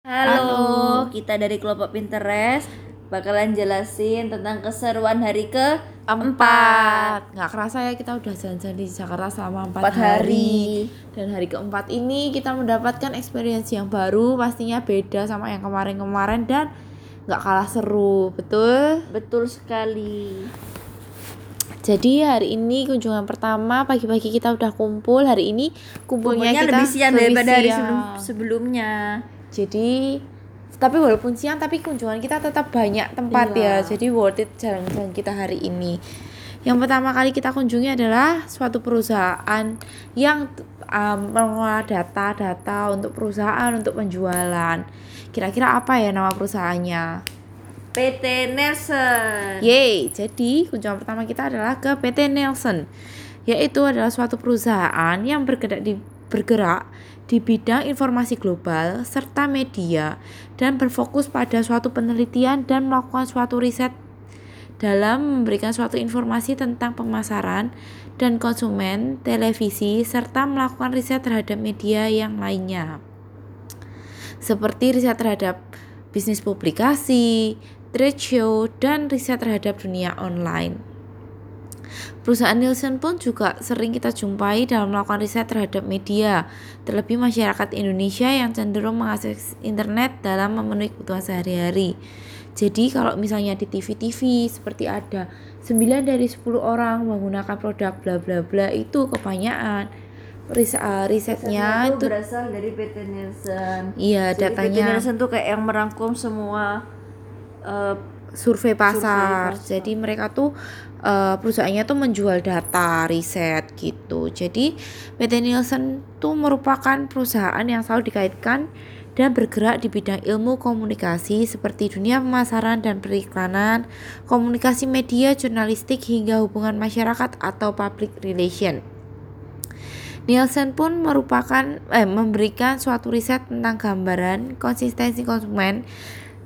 Halo, kita dari kelompok Pinterest bakalan jelasin tentang keseruan hari ke empat nggak kerasa ya kita udah jalan-jalan di Jakarta selama empat Empat hari. hari. dan hari keempat ini kita mendapatkan experience yang baru pastinya beda sama yang kemarin-kemarin dan nggak kalah seru betul Betul sekali. jadi hari ini kunjungan pertama pagi-pagi kita udah kumpul hari ini kumpulnya Kumpulnya kita lebih siang daripada hari sebelum sebelumnya. Jadi tapi walaupun siang tapi kunjungan kita tetap banyak tempat Iya. ya jadi worth it jalan-jalan kita hari ini. Yang pertama kali kita kunjungi adalah suatu perusahaan yang um, mengelola data-data untuk perusahaan untuk penjualan. Kira-kira apa ya nama perusahaannya? PT Nelson. Yeay, jadi kunjungan pertama kita adalah ke PT Nelson, yaitu adalah suatu perusahaan yang bergerak di bergerak di bidang informasi global serta media dan berfokus pada suatu penelitian dan melakukan suatu riset dalam memberikan suatu informasi tentang pemasaran dan konsumen televisi serta melakukan riset terhadap media yang lainnya seperti riset terhadap bisnis publikasi, trade show, dan riset terhadap dunia online. Perusahaan Nielsen pun juga sering kita jumpai dalam melakukan riset terhadap media, terlebih masyarakat Indonesia yang cenderung mengakses internet dalam memenuhi kebutuhan sehari-hari. Jadi kalau misalnya di TV-TV seperti ada 9 dari 10 orang menggunakan produk bla bla bla itu kebanyakan ris uh, risetnya itu itu berasal dari PT Nelson. iya Jadi PT datanya Nelson tuh kayak yang merangkum semua eh, survei pasar. pasar. Jadi mereka tuh eh, perusahaannya tuh menjual data riset gitu. Jadi PT Nielsen tuh merupakan perusahaan yang selalu dikaitkan dan bergerak di bidang ilmu komunikasi seperti dunia pemasaran dan periklanan, komunikasi media, jurnalistik hingga hubungan masyarakat atau public relation. Nielsen pun merupakan eh, memberikan suatu riset tentang gambaran konsistensi konsumen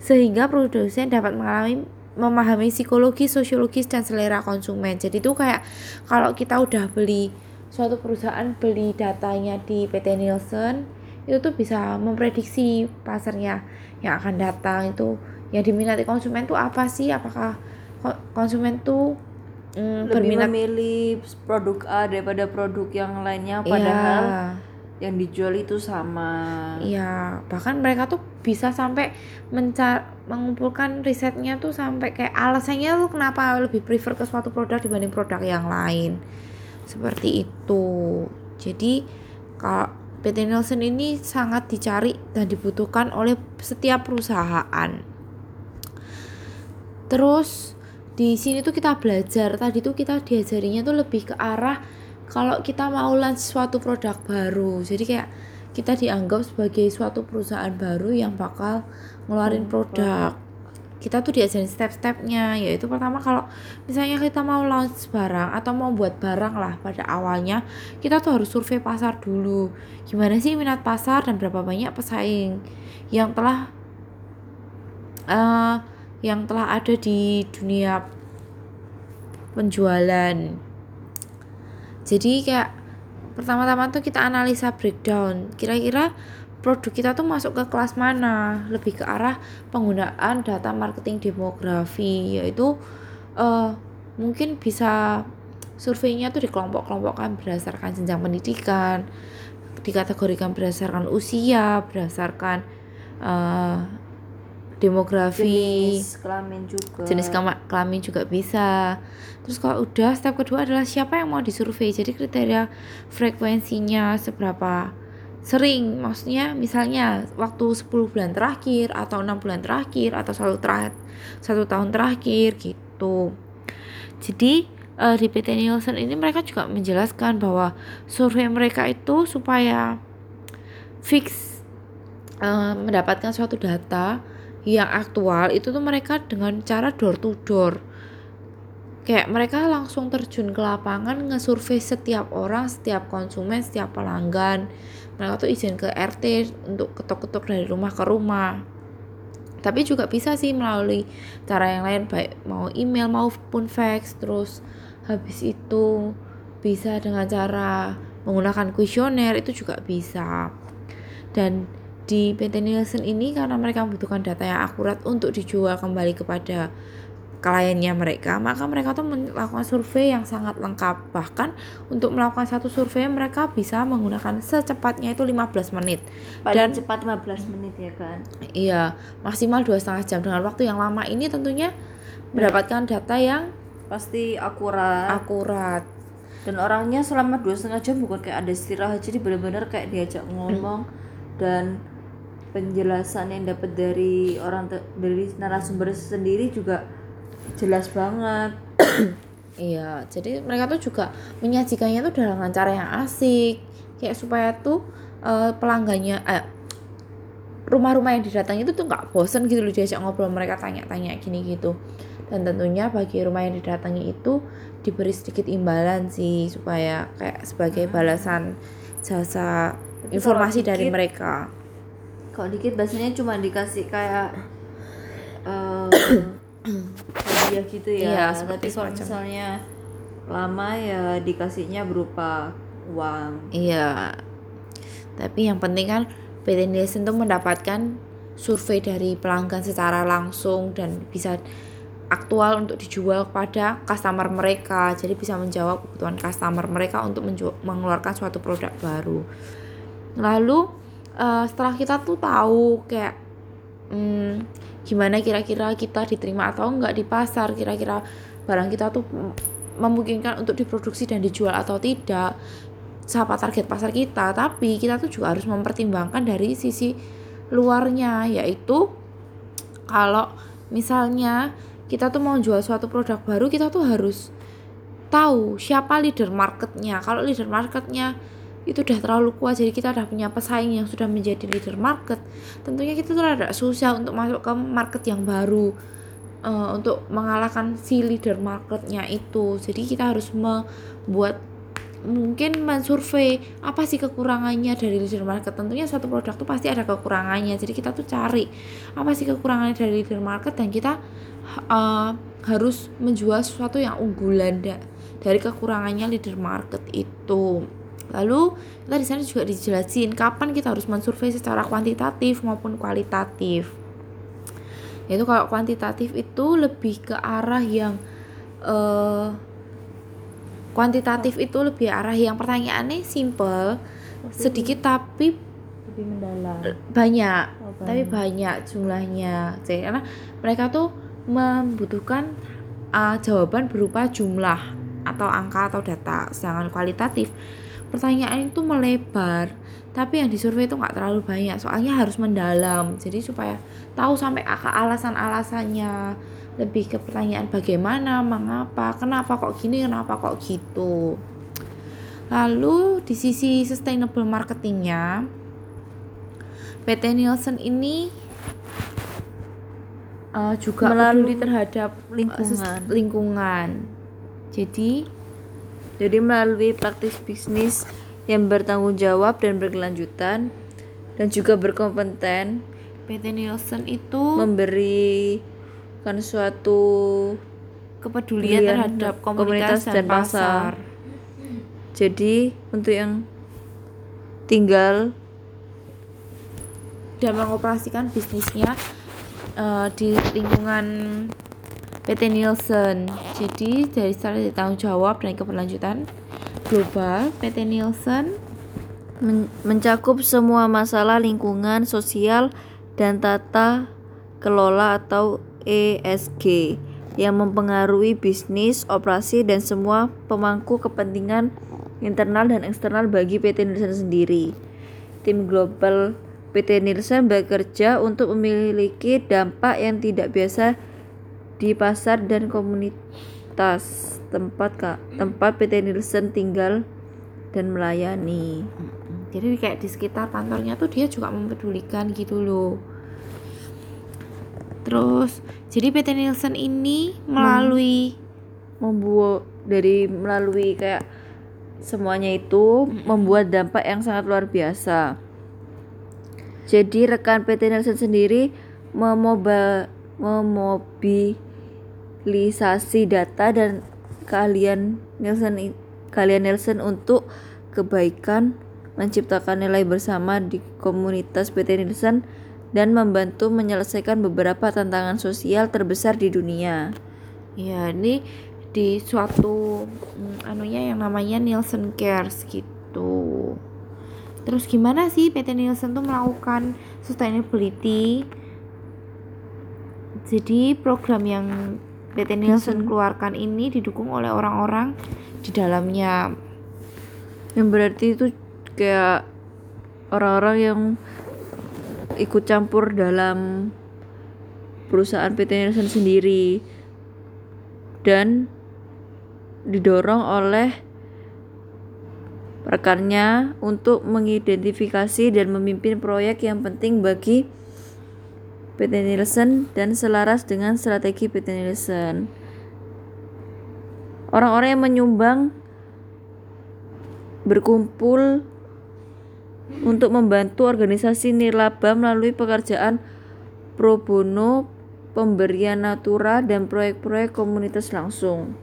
sehingga produsen dapat mengalami memahami psikologi, sosiologis dan selera konsumen. Jadi itu kayak kalau kita udah beli suatu perusahaan beli datanya di PT Nielsen itu tuh bisa memprediksi pasarnya yang akan datang itu yang diminati konsumen tuh apa sih? Apakah ko- konsumen tuh mm, lebih berminat memilih produk A daripada produk yang lainnya padahal Iya. Yang dijual itu sama. Iya, bahkan mereka tuh bisa sampai mencar mengumpulkan risetnya tuh sampai kayak alasannya tuh kenapa lebih prefer ke suatu produk dibanding produk yang lain. Seperti itu. Jadi kalau PT Nielsen ini sangat dicari dan dibutuhkan oleh setiap perusahaan. Terus di sini tuh kita belajar tadi tuh kita diajarinya tuh lebih ke arah kalau kita mau launch suatu produk baru jadi kayak kita dianggap sebagai suatu perusahaan baru yang bakal ngeluarin produk. Kita tuh diajarin step-stepnya yaitu pertama kalau misalnya kita mau launch barang atau mau buat barang lah pada awalnya kita tuh harus survei pasar dulu. Gimana sih minat pasar dan berapa banyak pesaing yang telah eh, yang telah ada di dunia penjualan jadi kayak pertama-tama tuh kita analisa breakdown. Kira-kira produk kita tuh masuk ke kelas mana? Lebih ke arah penggunaan data marketing demografi yaitu eh, mungkin bisa surveinya tuh dikelompok-kelompokkan berdasarkan jenjang pendidikan dikategorikan berdasarkan usia berdasarkan eh, demografi. Jenis kelamin juga. jenis kelamin juga bisa. Terus kalau udah step kedua adalah siapa yang mau disurvei jadi kriteria frekuensinya seberapa sering? Maksudnya misalnya waktu 10 bulan terakhir atau enam bulan terakhir atau satu terakhir satu tahun terakhir gitu. Jadi eh, di PT Nielsen ini mereka juga menjelaskan bahwa survei mereka itu supaya fix eh, mendapatkan suatu data yang aktual itu tuh mereka dengan cara door to door. Kayak mereka langsung terjun ke lapangan ngesurvei setiap orang setiap konsumen setiap pelanggan. Mereka tuh izin ke RT untuk ketok-ketok dari rumah ke rumah. Tapi juga bisa sih melalui cara yang lain baik mau email maupun fax. Terus habis itu bisa dengan cara menggunakan kuesioner itu juga bisa. Dan di PT Nielsen ini karena mereka membutuhkan data yang akurat untuk dijual kembali kepada kliennya mereka, maka mereka tuh melakukan survei yang sangat lengkap. Bahkan untuk melakukan satu survei mereka bisa menggunakan secepatnya itu 15 menit. Paling cepat 15 menit ya kan. Iya, maksimal dua setengah jam dengan waktu yang lama ini tentunya mendapatkan data yang Pasti akurat. akurat. dan orangnya selama dua setengah jam bukan kayak ada istirahat jadi benar-benar kayak diajak ngomong dan penjelasan yang dapat dari orang dari narasumber sendiri juga jelas banget Iya, jadi mereka tuh juga menyajikannya tuh dengan cara yang asik, kayak supaya tuh eh, pelanggannya, eh, rumah-rumah yang didatangi itu tuh nggak bosen gitu loh diajak ngobrol mereka tanya-tanya gini gitu. Dan tentunya bagi rumah yang didatangi itu diberi sedikit imbalan sih supaya kayak sebagai balasan jasa Tapi informasi dari mereka. Kalau dikit biasanya cuma dikasih kayak eh hadiah gitu ya Iya, seperti tapi kalau misalnya lama ya dikasihnya berupa uang Iya. Tapi yang penting kan PT Nielsen tuh mendapatkan survei dari pelanggan secara langsung dan bisa aktual untuk dijual kepada customer mereka. Jadi bisa menjawab kebutuhan customer mereka untuk mengeluarkan suatu produk baru. Lalu eh, setelah kita tuh tahu kayak hmm, gimana kira-kira kita diterima atau enggak di pasar, kira-kira barang kita tuh memungkinkan untuk diproduksi dan dijual atau tidak siapa target pasar kita. Tapi kita tuh juga harus mempertimbangkan dari sisi luarnya yaitu kalau misalnya kita tuh mau jual suatu produk baru kita tuh harus tahu siapa leader marketnya. Kalau leader marketnya itu udah terlalu kuat jadi kita udah punya pesaing yang sudah menjadi leader market tentunya kita tuh agak susah untuk masuk ke market yang baru eh, untuk mengalahkan si leader marketnya itu. Jadi kita harus membuat mungkin mensurvei apa sih kekurangannya dari leader market. Tentunya suatu produk tuh pasti ada kekurangannya jadi kita tuh cari apa sih kekurangannya dari leader market dan kita uh, harus menjual sesuatu yang unggulan da- dari kekurangannya leader market itu lalu kita di sana juga dijelasin kapan kita harus mensurvei secara kuantitatif maupun kualitatif. Yaitu kalau kuantitatif itu lebih ke arah yang eh kuantitatif itu lebih arah yang pertanyaannya simple sedikit tapi lebih mendalam. Banyak. Oh, tapi banyak jumlahnya. Jadi karena mereka tuh membutuhkan uh, jawaban berupa jumlah atau angka atau data. Sedangkan kualitatif pertanyaan itu melebar tapi yang disurvei itu nggak terlalu banyak soalnya harus mendalam jadi supaya tahu sampai alasan-alasannya lebih ke pertanyaan bagaimana mengapa kenapa kok gini kenapa kok gitu lalu di sisi sustainable marketingnya PT Nielsen ini uh, juga Melalui terhadap uh, lingkungan. lingkungan. Jadi Jadi melalui praktis bisnis yang bertanggung jawab dan berkelanjutan dan juga berkompeten PT Nielsen itu memberikan suatu kepedulian terhadap komunitas, dan, pasar. Jadi untuk yang tinggal dan mengoperasikan bisnisnya uh, di lingkungan PT Nielsen. Jadi dari strategi tanggung jawab dan keberlanjutan global PT Nielsen men- mencakup semua masalah lingkungan sosial dan tata kelola atau ESG yang mempengaruhi bisnis, operasi dan semua pemangku kepentingan internal dan eksternal bagi PT Nielsen sendiri. Tim global PT Nielsen bekerja untuk memiliki dampak yang tidak biasa di pasar dan komunitas tempat Kak, tempat PT Nielsen tinggal dan melayani. jadi kayak di sekitar kantornya tuh dia juga mempedulikan gitu loh terus jadi PT Nielsen ini melalui membuat dari melalui kayak semuanya itu membuat dampak yang sangat luar biasa. Jadi rekan PT Nielsen sendiri memoba, memobilisasi data dan keahlian Nielsen keahlian Nielsen untuk kebaikan menciptakan nilai bersama di komunitas PT Nielsen dan membantu menyelesaikan beberapa tantangan sosial terbesar di dunia. Ya, ini di suatu mm, anunya yang namanya Nielsen Cares gitu. Terus gimana sih PT Nielsen tuh melakukan sustainability? Jadi program yang PT Nielsen keluarkan ini didukung oleh orang-orang di dalamnya. Yang berarti itu kayak orang-orang yang ikut campur dalam perusahaan PT Nielsen sendiri dan didorong oleh rekannya untuk mengidentifikasi dan memimpin proyek yang penting bagi PT Nielsen dan selaras dengan strategi PT Nielsen. Orang-orang yang menyumbang berkumpul untuk membantu organisasi nirlaba melalui pekerjaan pro bono, pemberian natura, dan proyek-proyek komunitas langsung.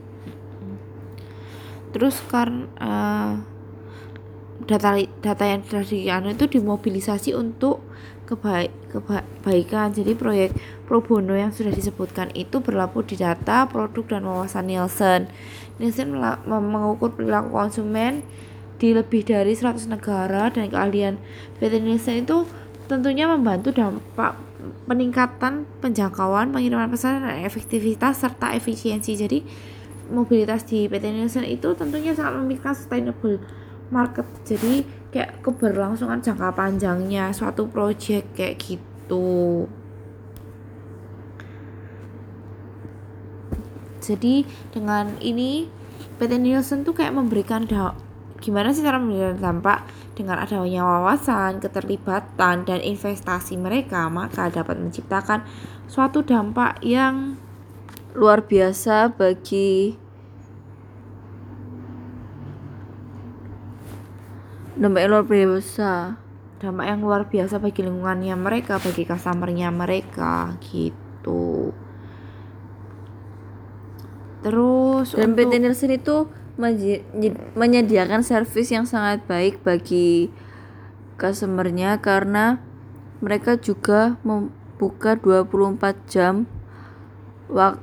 Terus karena uh, data data yang sudah dianu itu dimobilisasi untuk kebaik kebaikan. Jadi proyek pro bono yang sudah disebutkan itu berlaku di data, produk dan wawasan Nielsen. Nielsen mengukur perilaku konsumen di lebih dari 100 negara dan keahlian PT Nielsen itu tentunya membantu dampak peningkatan penjangkauan, pengiriman pesan dan efektivitas serta efisiensi. Jadi mobilitas di PT Nielsen itu tentunya sangat memikirkan sustainable market. Jadi kayak keberlangsungan jangka panjangnya suatu project kayak gitu. Jadi dengan ini PT Nielsen tuh kayak memberikan gimana sih cara memberikan dampak dengan adanya wawasan, keterlibatan, dan investasi mereka, maka dapat menciptakan suatu dampak yang luar biasa bagi dampak yang luar biasa. Dampak yang luar biasa bagi lingkungannya mereka bagi customernya mereka gitu. Terus dan PT Nielsen itu menyediakan servis yang sangat baik bagi customernya karena mereka juga membuka 24 jam waktu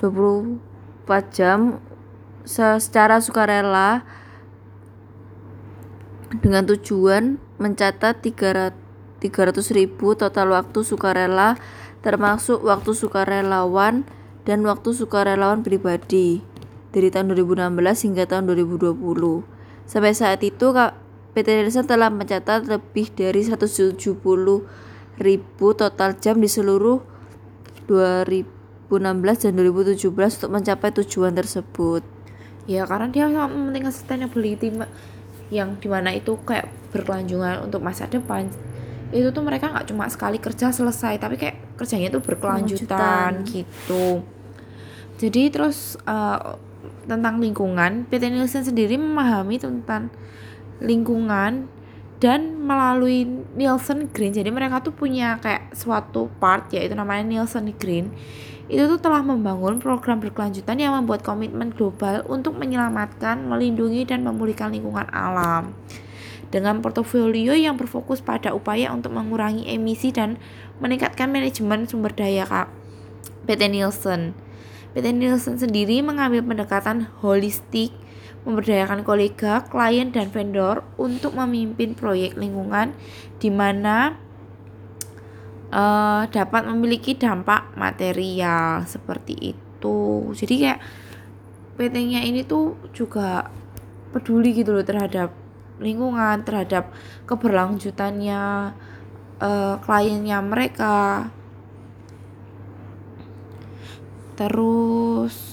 24 jam secara sukarela dengan tujuan mencatat 300 ribu total waktu sukarela termasuk waktu sukarelawan dan waktu sukarelawan pribadi dari tahun 2016 hingga tahun 2020. Sampai saat itu PT Nielsen telah mencatat lebih dari 170 ribu total jam di seluruh 2016 dan 2017 untuk mencapai tujuan tersebut. Ya karena dia sangat mementingkan sustainability yang di mana itu kayak berkelanjutan untuk masa depan itu tuh mereka nggak cuma sekali kerja selesai tapi kayak kerjanya itu berkelanjutan gitu jadi terus uh, tentang lingkungan, PT Nielsen sendiri memahami tentang lingkungan dan melalui Nielsen Green. Jadi mereka tuh punya kayak suatu part yaitu namanya Nielsen Green. Itu tuh telah membangun program berkelanjutan yang membuat komitmen global untuk menyelamatkan, melindungi dan memulihkan lingkungan alam. Dengan portofolio yang berfokus pada upaya untuk mengurangi emisi dan meningkatkan manajemen sumber daya PT Nielsen. PT Nielsen sendiri mengambil pendekatan holistik, memberdayakan kolega, klien, dan vendor untuk memimpin proyek lingkungan di mana uh, dapat memiliki dampak material seperti itu. Jadi kayak PT-nya ini tuh juga peduli gitu loh terhadap lingkungan, terhadap keberlanjutannya uh, kliennya mereka terus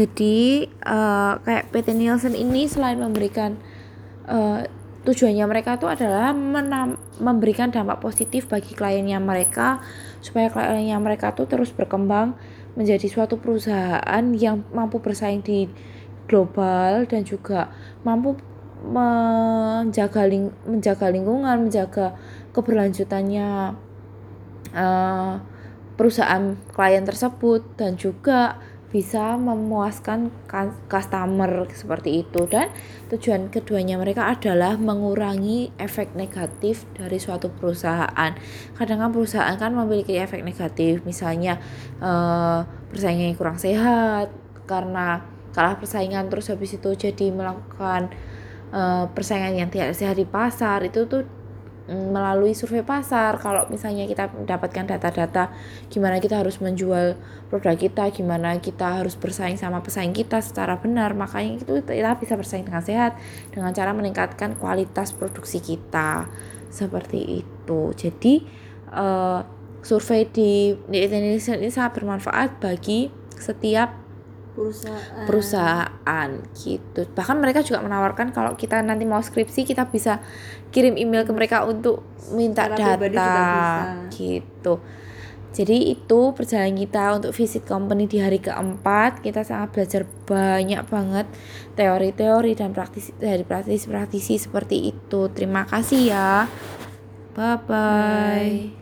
jadi uh, kayak PT Nielsen ini selain memberikan uh, tujuannya mereka itu adalah memberikan dampak positif bagi kliennya mereka supaya kliennya mereka tuh terus berkembang menjadi suatu perusahaan yang mampu bersaing di global dan juga mampu menjaga ling menjaga lingkungan, menjaga keberlanjutannya uh, perusahaan klien tersebut dan juga bisa memuaskan customer seperti itu. Dan tujuan keduanya mereka adalah mengurangi efek negatif dari suatu perusahaan. Kadang kan perusahaan kan memiliki efek negatif misalnya uh, persaingan kurang sehat karena kalah persaingan terus habis itu jadi melakukan uh, persaingan yang tidak sehat di pasar itu tuh melalui survei pasar kalau misalnya kita mendapatkan data-data gimana kita harus menjual produk kita gimana kita harus bersaing sama pesaing kita secara benar makanya itu kita bisa bersaing dengan sehat dengan cara meningkatkan kualitas produksi kita. Seperti itu. Jadi uh, survei di, di Indonesia ini sangat bermanfaat bagi setiap perusahaan. Perusahaan gitu. Bahkan mereka juga menawarkan kalau kita nanti mau skripsi kita bisa kirim email ke mereka untuk minta Secara data gitu. Jadi itu perjalanan kita untuk visit company di hari keempat. Kita sangat belajar banyak banget teori-teori dan praktis dari praktisi-praktisi seperti itu. Terima kasih ya. Bye bye, bye.